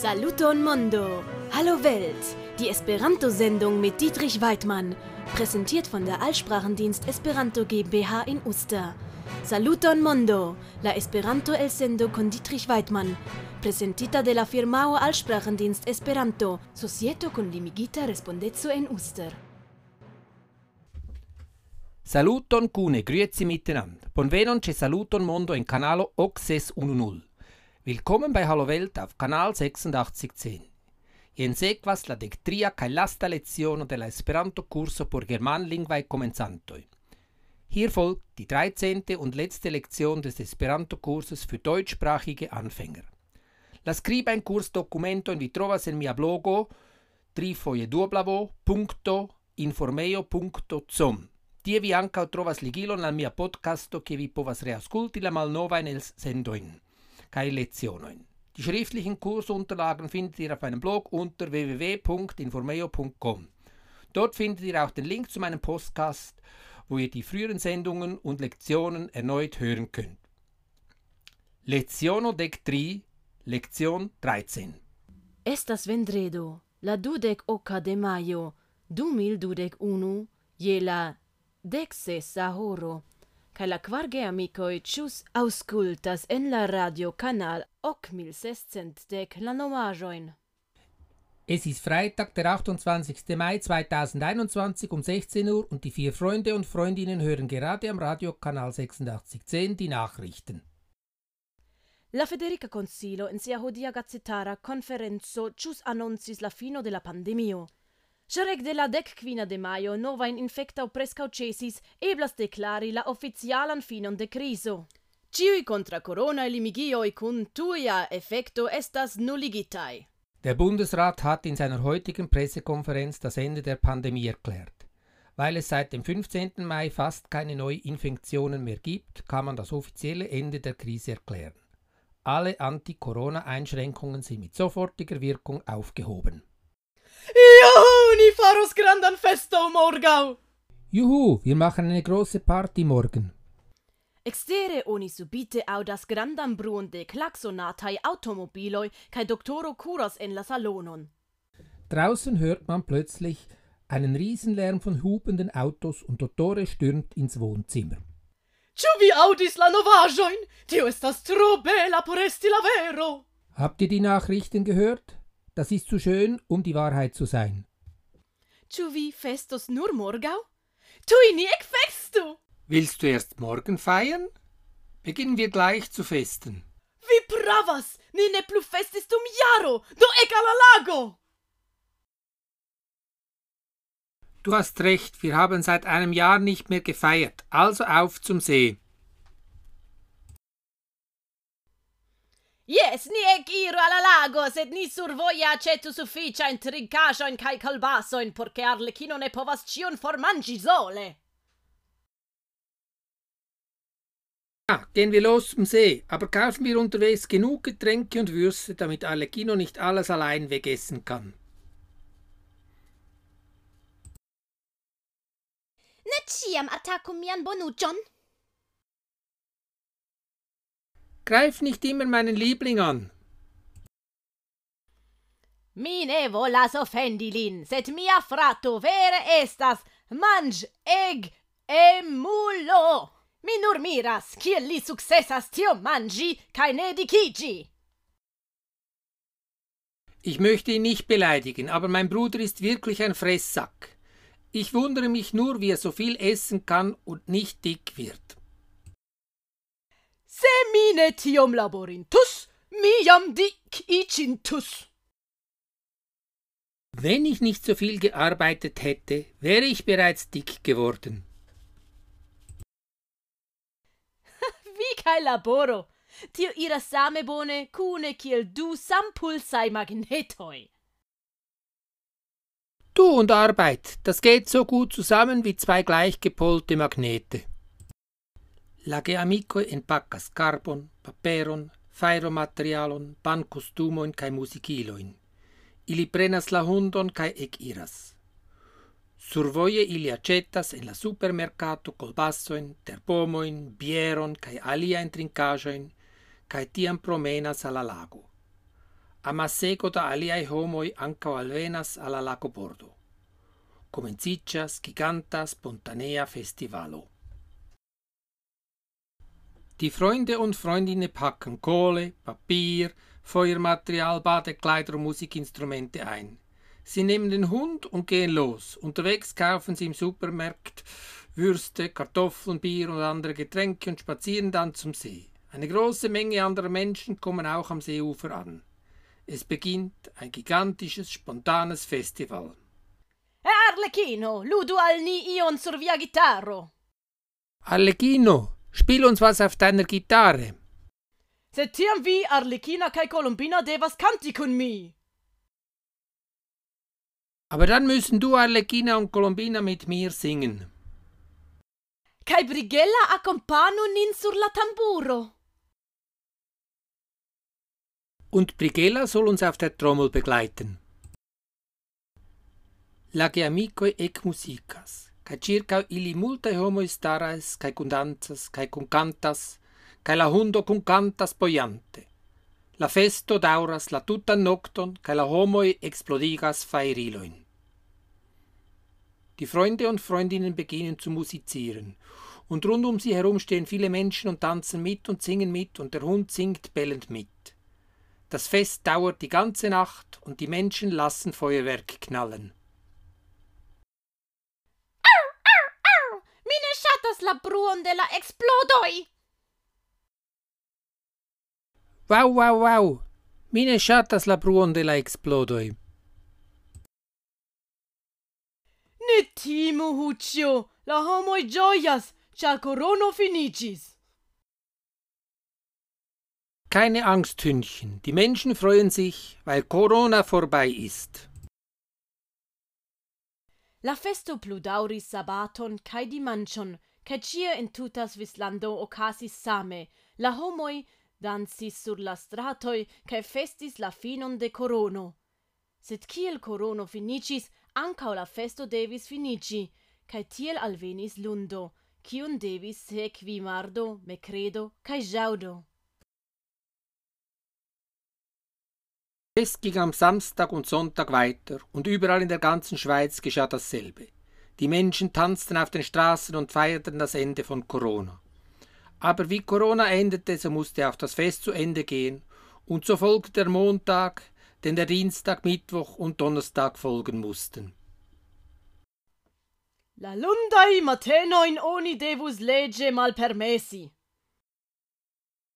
Saluton Mondo! Hallo Welt! Die Esperanto-Sendung mit Dietrich Weidmann. Präsentiert von der Allsprachendienst Esperanto GmbH in Uster. Saluton Mondo! La Esperanto el sendo con Dietrich Weidmann. Presentita de la firmao Allsprachendienst Esperanto, societo con limigita respondezzo en Uster. Saluton cune, grüezi miteinander. Bonvenon c'è saluton mondo in canalo Oxes 10. Willkommen bei Hallo Welt auf Kanal 8610. Ien sequas la dectria kai lasta lezione dell'Esperanto Curso por Germanlingvae Comenzantoi. Hier folgt die 13. und letzte Lektion des Esperanto-Kurses für deutschsprachige Anfänger. La scriba in curs documento vi trovas en mia blogo trifojeduoblavo.informeo.com. Tie vi ankaŭ trovas ligilon al mia podcasto che vi povas reasculti la malnova en els sendoin keine Lektionen. Die schriftlichen Kursunterlagen findet ihr auf meinem Blog unter www.informeo.com. Dort findet ihr auch den Link zu meinem Podcast, wo ihr die früheren Sendungen und Lektionen erneut hören könnt. Leziono dec tri, Lektion 13. Estas vendredo, la dudec oca de maio, du mil dudec unu, je la dec sesa horo, kaj la kvarge amikoj ĉus aŭskultas en la radiokanal ok mil sescentdek la novaĵojn. Es ist Freitag, der 28. Mai 2021 um 16 Uhr und die vier Freunde und Freundinnen hören gerade am Radiokanal 8610 die Nachrichten. La Federica Consilo in sia hodia gazetara conferenzo cius annoncis la fino de la pandemio. Sharek de la dec quina de maio nova in infecta prescau cesis eblas declari la officialan finon de criso. Ciui contra corona limigioi cun tuia effecto estas nulligitai. Der Bundesrat hat in seiner heutigen Pressekonferenz das Ende der Pandemie erklärt. Weil es seit dem 15. Mai fast keine Neuinfektionen mehr gibt, kann man das offizielle Ende der Krise erklären. Alle Anti-Corona-Einschränkungen sind mit sofortiger Wirkung aufgehoben. Juhu, ni faros grandan festo morgau! Juhu, wir machen eine große Party morgen. Extere oni subite audas grandan bruon de klaxonatai automobiloi kai doktoro curas en la salonon. Draußen hört man plötzlich einen Riesenlärm von hupenden Autos und Dottore stürmt ins Wohnzimmer. Ĉu vi audis la novaĵojn? Tio estas tro bela por esti la vero! Habt ihr die Nachrichten gehört? Das ist zu schön, um die Wahrheit zu sein. Ĉu vi festos nur morgau? Tui ni ekfestu! Willst du erst morgen feiern? Beginnen wir gleich zu festen. Vi pravas! Ni ne plu festis dum jaro! Do ek al la lago! Du hast recht, wir haben seit einem Jahr nicht mehr gefeiert, also auf zum See. Yes, ni ek iru al la lago, sed ni survoja acetu sufficiain trincaĵojn kaj kalbasojn, porque Arlecchino ne povas ĉion formanĝi sole. Ja, gehen wir los zum See, aber kaufen wir unterwegs genug Getränke und Würste, damit Arlecchino nicht alles allein wegessen kann. Ne ciam attacco mian bonuccion. Greif nicht immer meinen Liebling an. Mi ne volas offendi lin, sed mia frato vere estas manĝ eg emulo. Mi nur miras, kiel li sukcesas tio manĝi kaj ne dikiĝi. Ich möchte ihn nicht beleidigen, aber mein Bruder ist wirklich ein Fresssack. Ich wundere mich nur, wie er so viel essen kann und nicht dick wird. Se mi ne tiom laborintus, mi jam dik icintus. Wenn ich nicht so viel gearbeitet hätte, wäre ich bereits dick geworden. Vi kaj laboro. Tio iras same bone kune kiel du sampulsaj magnetoj. Du und Arbeit, das geht so gut zusammen wie zwei gleichgepolte Magnete. La ge amico en enpaccas carpon, paperon, fairo materialon, faeromaterialon, bancostumoin cae musiciloin. Ili prenas la hundon kai ec iras. Survoie ili accettas en la supermercato colbassoin, terpomoin, bieron kai alia intrincajoin, kai tiam promenas alla lago. Amaseco da aliae homoi ancao alvenas alla lago bordo. Comenciccias giganta spontanea festivalo. Die Freunde und Freundinnen packen Kohle, Papier, Feuermaterial, Badekleider und Musikinstrumente ein. Sie nehmen den Hund und gehen los. Unterwegs kaufen sie im Supermarkt Würste, Kartoffeln, Bier und andere Getränke und spazieren dann zum See. Eine große Menge anderer Menschen kommen auch am Seeufer an. Es beginnt ein gigantisches, spontanes Festival. Arlecchino, ludu al ni ion sur via chitarro. Arlecchino, spiel uns was auf deiner Gitarre. Se tiam vi, Arlecchina kai Colombina devas canti con mi. Aber dann müssen du, Arlecchina und Colombina, mit mir singen. Kai Brigella accompanu nin sur la tamburo. Und Brigella soll uns auf der Trommel begleiten. La che amicoi ec musicas, ca circa ili multae homoi staras, cae cundanzas, cae cuncantas, cae la hundo cuncantas poiante. La festo dauras la tutan nocton, cae la homoi explodigas faeriloin. Die Freunde und Freundinnen beginnen zu musizieren, und rund um sie herum stehen viele Menschen und tanzen mit und singen mit, und der Hund singt bellend mit. Das Fest dauert die ganze Nacht, und die Menschen lassen Feuerwerk knallen. Ŝatas la bruon de la eksplodoj. Wow, wow, wow! Mi ne ŝatas la bruon de la eksplodoj. Ne timu, Huccio, la homoi gioias, char corono finicis. Keine Angst, Hündchen. Die Menschen freuen sich, weil Corona vorbei ist. La festo pludauris sabaton cae dimanchon, cae cia in tuta Svislando ocasis same. La homoi dansis sur la stratoi, cae festis la finon de corono. Sed kiel corono finicis, ancao la festo devis finici, cae tiel alvenis lundo, cion devis sequi mardo, mecredo, cae jaudo. Es ging am Samstag und Sonntag weiter und überall in der ganzen Schweiz geschah dasselbe. Die Menschen tanzten auf den Straßen und feierten das Ende von Corona. Aber wie Corona endete, so musste auch das Fest zu Ende gehen und so folgte der Montag, denn der Dienstag, Mittwoch und Donnerstag folgen mussten. La lundai matenoin oni devus lege mal permessi.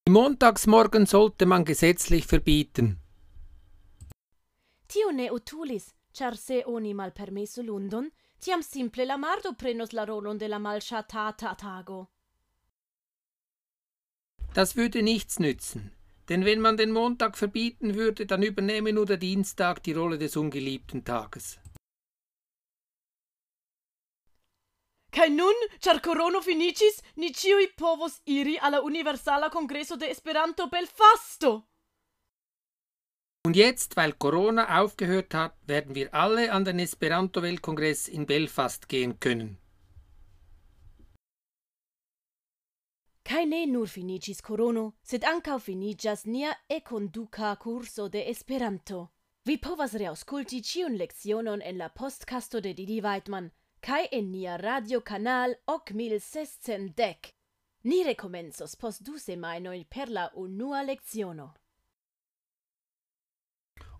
Montagsmorgen sollte man gesetzlich verbieten. Tio ne utulis, char se oni mal permesso lundon, tiam simple la mardo prenos la rolon de la malshatata tago. Das würde nichts nützen, denn wenn man den Montag verbieten würde, dann übernehme nur der Dienstag die Rolle des ungeliebten Tages. Kai nun, char corono finicis, ni ciui povos iri alla Universala Congresso de Esperanto Belfasto. Und jetzt, weil Corona aufgehört hat, werden wir alle an den Esperanto-Weltkongress in Belfast gehen können. Kai ne nur finicis corono, sed ancau finicias nia e-conduca curso de Esperanto. Vi povas reausculti ciun leccionon en la postcasto de Didi Weidmann, kai en nia radiocanal 8610. Ni recomencos post du semainoi per la unua lecciono.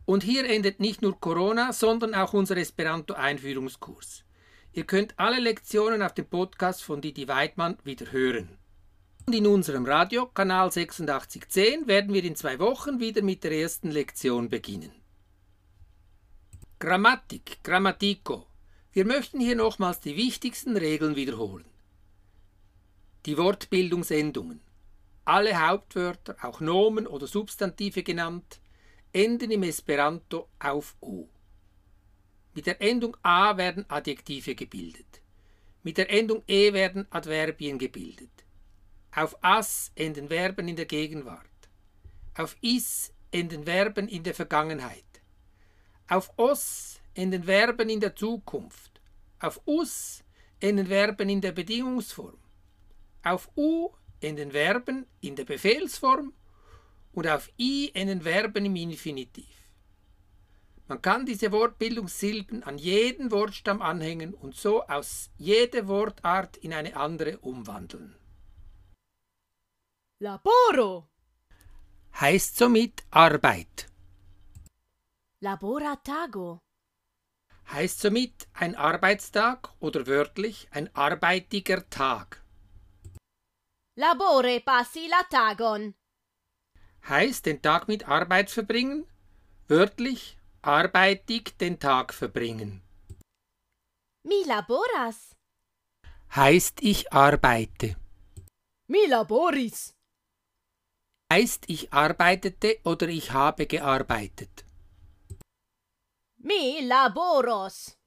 Und hier endet nicht nur Corona, sondern auch unser Esperanto-Einführungskurs. Ihr könnt alle Lektionen auf dem Podcast von Didi Weidmann wieder hören. Und in unserem Radio, Kanal 8610, werden wir in zwei Wochen wieder mit der ersten Lektion beginnen. Grammatik, Grammatico. Wir möchten hier nochmals die wichtigsten Regeln wiederholen. Die Wortbildungsendungen. Alle Hauptwörter, auch Nomen oder Substantive genannt, enden im Esperanto auf O. Mit der Endung A werden Adjektive gebildet. Mit der Endung E werden Adverbien gebildet. Auf as enden Verben in der Gegenwart. Auf is enden Verben in der Vergangenheit. Auf os enden Verben in der Zukunft. Auf us enden Verben in der Bedingungsform. Auf u enden Verben in der Befehlsform und auf i enden Verben im Infinitiv. Man kann diese Wortbildungssilben an jeden Wortstamm anhängen und so aus jeder Wortart in eine andere umwandeln. Laboro. Heißt somit Arbeit. Laboratago. Heißt somit ein Arbeitstag oder wörtlich ein arbeitiger Tag. Labore passi la tagon. Heißt den Tag mit Arbeit verbringen, wörtlich arbeitig den Tag verbringen. Mi laboras. Heißt ich arbeite. Mi laboris. Heißt ich arbeitete oder ich habe gearbeitet. Mi laboros.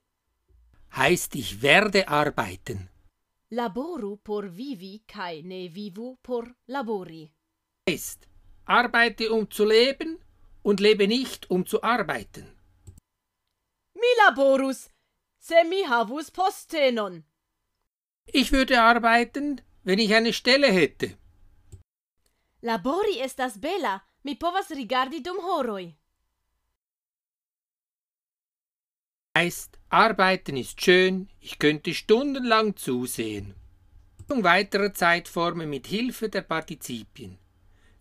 Heißt ich werde arbeiten. Laboru por vivi kai ne vivu por labori. Heißt arbeite um zu leben und lebe nicht um zu arbeiten. Mi laborus se mi havus postenon. Ich würde arbeiten, wenn ich eine Stelle hätte. Labori estas bela, mi povas rigardi dum horoj. Heißt, arbeiten ist schön, ich könnte stundenlang zusehen. Weitere Zeitformen mit Hilfe der Partizipien.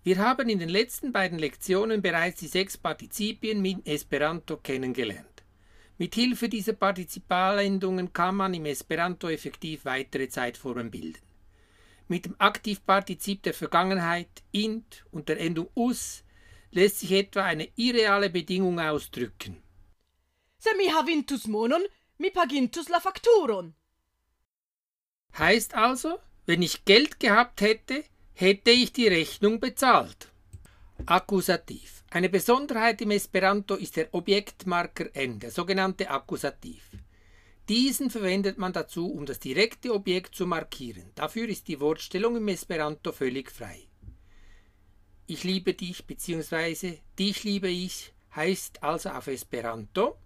Wir haben in den letzten beiden Lektionen bereits die sechs Partizipien mit Esperanto kennengelernt. Mit Hilfe dieser Partizipalendungen kann man im Esperanto effektiv weitere Zeitformen bilden. Mit dem Aktivpartizip der Vergangenheit int und der Endung us lässt sich etwa eine irreale Bedingung ausdrücken. Se mi havintus monon, mi pagintus la facturon. Heißt also, wenn ich Geld gehabt hätte, hätte ich die Rechnung bezahlt. Akkusativ. Eine Besonderheit im Esperanto ist der Objektmarker n, der sogenannte Akkusativ. Diesen verwendet man dazu, um das direkte Objekt zu markieren. Dafür ist die Wortstellung im Esperanto völlig frei. Ich liebe dich bzw. dich liebe ich heißt also auf Esperanto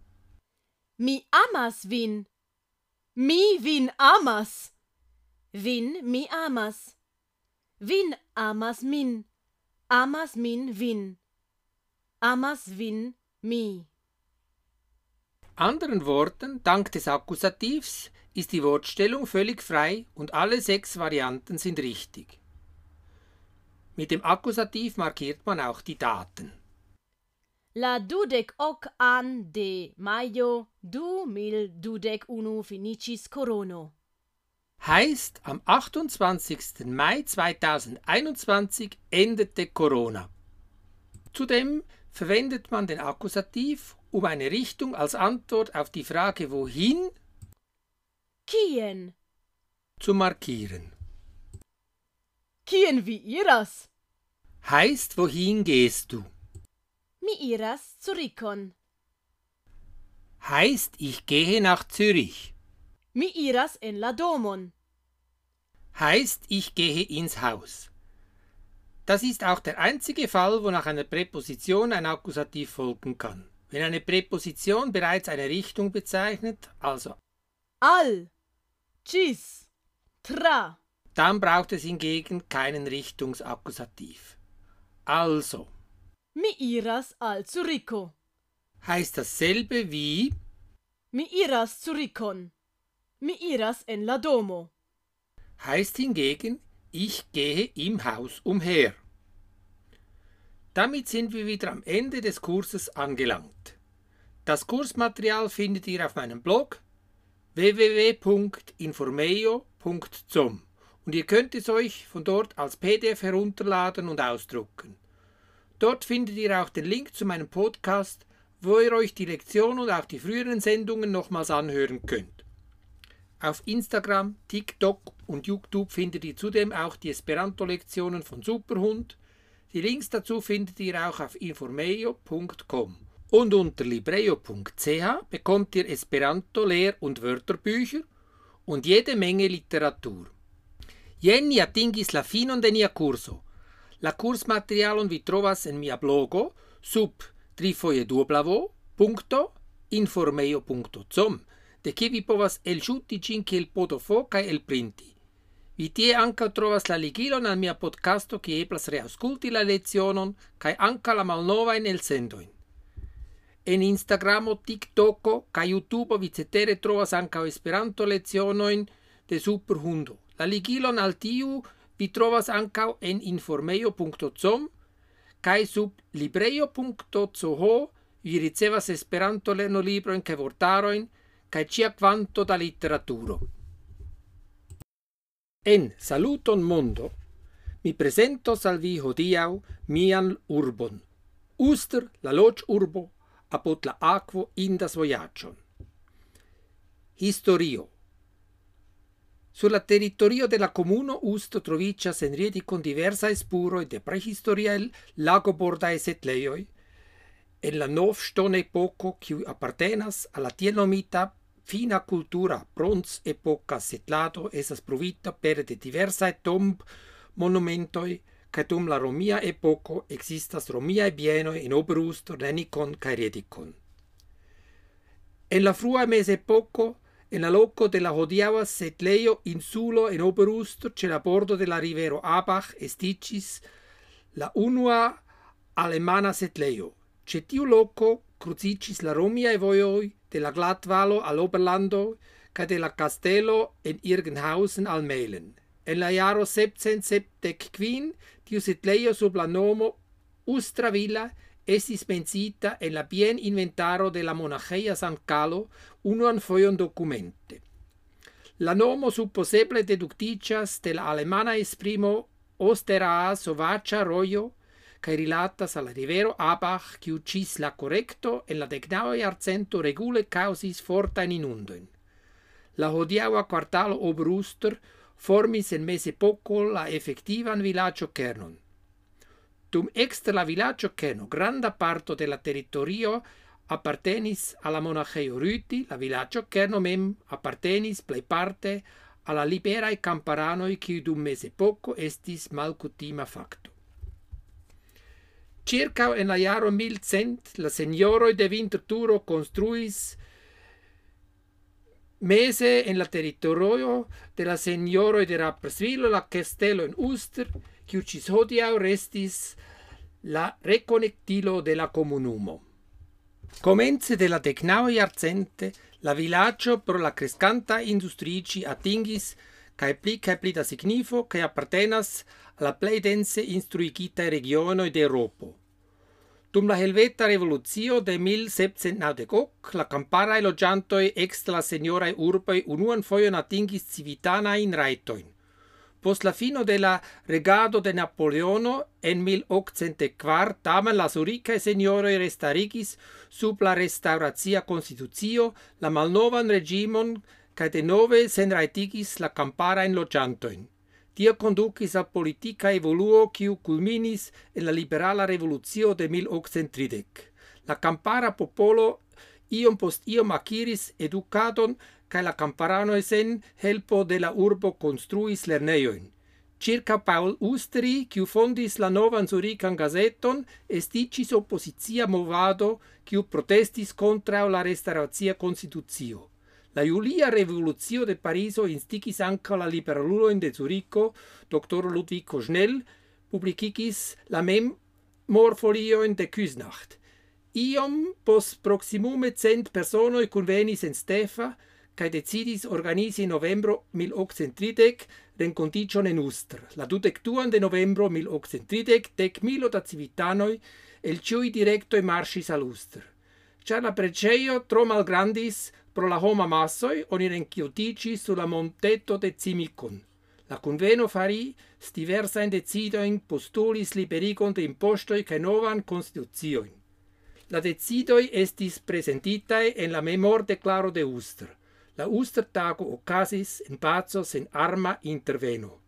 Mi amas vin. Mi vin amas. Vin mi amas. Vin amas min. Amas min vin. Amas vin mi. Anderen Worten, dank des Akkusativs ist die Wortstellung völlig frei und alle sechs Varianten sind richtig. Mit dem Akkusativ markiert man auch die Daten. La dudec hoc an de maio du mil dudec unu finicis corono. Heißt, am 28. Mai 2021 endete Corona. Zudem verwendet man den Akkusativ, um eine Richtung als Antwort auf die Frage wohin Kien. zu markieren. Kien vi iras? Heißt, wohin gehst du? Mi iras zurikon. Heißt, ich gehe nach Zürich. Mi iras en la domon. Heißt, ich gehe ins Haus. Das ist auch der einzige Fall, wo nach einer Präposition ein Akkusativ folgen kann. Wenn eine Präposition bereits eine Richtung bezeichnet, also Al. Cis. Tra. dann braucht es hingegen keinen Richtungsakkusativ. Also Mi iras al zuriko. heißt dasselbe wie Mi iras zurikon. Mi iras en la domo. heißt hingegen ich gehe im Haus umher. Damit sind wir wieder am Ende des Kurses angelangt. Das Kursmaterial findet ihr auf meinem Blog www.informeo.com und ihr könnt es euch von dort als PDF herunterladen und ausdrucken. Dort findet ihr auch den Link zu meinem Podcast, wo ihr euch die Lektion und auch die früheren Sendungen nochmals anhören könnt. Auf Instagram, TikTok und YouTube findet ihr zudem auch die Esperanto-Lektionen von Superhund. Die Links dazu findet ihr auch auf informeio.com. Und unter libreo.ch bekommt ihr Esperanto Lehr- und Wörterbücher und jede Menge Literatur. Jen ni atingis la finon de nia curso. La kursmaterialon vi trovas en mia blogo sub trifoje duoblavo.informeio.com de kie vi povas elŝuti ĝin kiel potofo kaj elprinti. Vi tie anca trovas la ligilon al mia podcasto kie eblas reaŭskulti la lezionon kai anca la malnova in el sendoin. En Instagramo, TikToko kai YouTube vi cetere trovas anca esperanto lezionoin de Superhundo. La ligilon al tiu vi trovas anca en informeio.com kai sub librejo.ch vi ricevas Esperanto-lernolibrojn kaj vortarojn cae cia quanto da literaturo. En Saluton Mondo mi presento salvi hodiau mian urbon, Uster la loc urbo apot la aquo indas voyagion. Historio Sur la territorio de la comuno Usto trovicias en riedi con diversa spuroi de prehistoriel lagobordae setleioi, en la nov stone epoco, qui appartenas alla tiel nomita fina cultura bronz epoca setlado esas provita per de diversa tomb monumentoi, ca dum la Romia epoco existas romia bieno in Oberusto, Renicon ca Redicon. En la frua mesepoco, en la loco de la hodiava setleio insulo en Oberustro ce la bordo de la rivero Abach esticis la unua alemana setleio. Ce tiu loco crucicis la Romiae voioi de la glatvalo al Oberlando ca de la Castello en Irgenhausen al Meilen. En la jaro 1775 tiu setlejo sub la nomo Ustravilla estis menciita en la bien inventaro de la monacheia San Calo unuan foion documente. La nomo supposeble deducticias de la alemana esprimo Osteraa Sovaĉa rojo cae rilatas alla rivero Abach, qui cis la correcto en la decnaua arcento regule causis fortain inundoin. La hodiaua quartalo Obruster formis en mese poco la effettivan villaggio Kernon. Dum extra la villaggio Kerno granda parto de la territorio appartenis alla monacheio Rüti, la villaggio Kerno mem appartenis plei parte alla liberae camparanoi qui dum mese poco estis malcutima facto. Circa en la jaro 1100 la signoro de Vinterturo construis mese en la territorio de la signoro de Rapperswil la castello en Uster, kiu ĝis hodiaŭ restis la reconektilo de la comunumo. Comence de la decnaua iarcente, la villaggio pro la crescanta industrici atingis cae pli cae pli da signifo cae appartenas alla plei dense instruigitae regionoi de Europo. Dum la helveta revolucio de 1790 la camparae logiantoi ex la seniorae urboi unuan foion atingis civitanain raitoin. Post la fino de la regado de Napoleono en 1804 tamen la suricae senioroi restarigis sub la restaurazia constitucio la malnovan regimon cae de nove senraitigis la camparain logiantoin. Tio conducis a politica evoluo quiu culminis en la liberala revolucio de 1830. La campara popolo iom post iom aciris educadon cae la camparano esen helpo de la urbo construis lerneioin. Circa Paul Ustri, quiu fondis la novan Zurican gazeton, esticis oppositia movado, quiu protestis contra la restaurazia konstitucio. La Julia Revolucio de Pariso instigis anca la liberuloin de Zurico, Dr. Ludwig Košnel, publicigis la mem morfolioin de Küsnacht. Iom pos proximume cent personoi convenis en Stefa, cae decidis organisi novembro 1830 rencontigion en Ustr. La dudectuan de novembro 1830 dec milo da civitanoi el ciui directoi marsis al Ustr. Cia la preceio tro malgrandis, Pro la homa massoi oni renchiotici sulla montetto de Cimicon. La conveno fari diversa in decidoin postulis libericon de impostoi ca novan constituzioin. La decidoi estis presentitae en la memor declaro de Ustr. La Uster tago ocasis in pazzo sen arma interveno.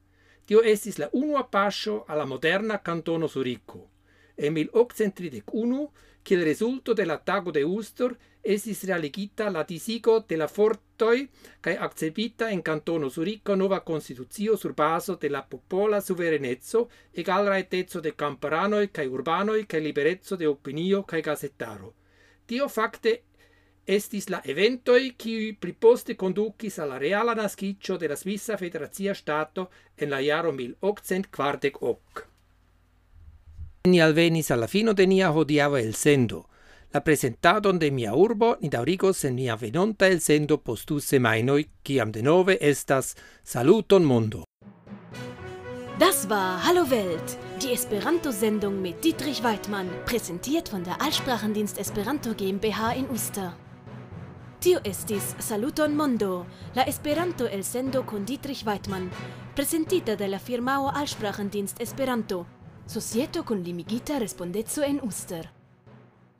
Tio estis la unua pascio alla moderna cantono Zurico. En 1831 che rezulto de la tago de Ustor estis realigita la disigo de la fortoj kaj akceptita en kantono Zuriko nova konstitucio sur della popola suverenezzo e suvereneco, egalraeteco de kamparanoj kaj urbanoj kaj libereco de opinio kaj gazetaro. Tio facte estis la eventoj qui priposte kondukis al la reala naskiĝo della Svissa Federazia Stato en la jaro 1848. Ni alvenis alla fino de nia hodiava el sendo. La presentadon de mia urbo ni daurigos en mia venonta el sendo postu semainoi, ciam de nove estas Saluton Mundo. Das war Hallo Welt, die Esperanto-Sendung mit Dietrich Weidmann, präsentiert von der Allsprachendienst Esperanto GmbH in Uster. Tio estis Saluton Mondo, la Esperanto el sendo con Dietrich Weidmann, presentita de la firmao Allsprachendienst Esperanto, societo con limigita respondezo en Uster.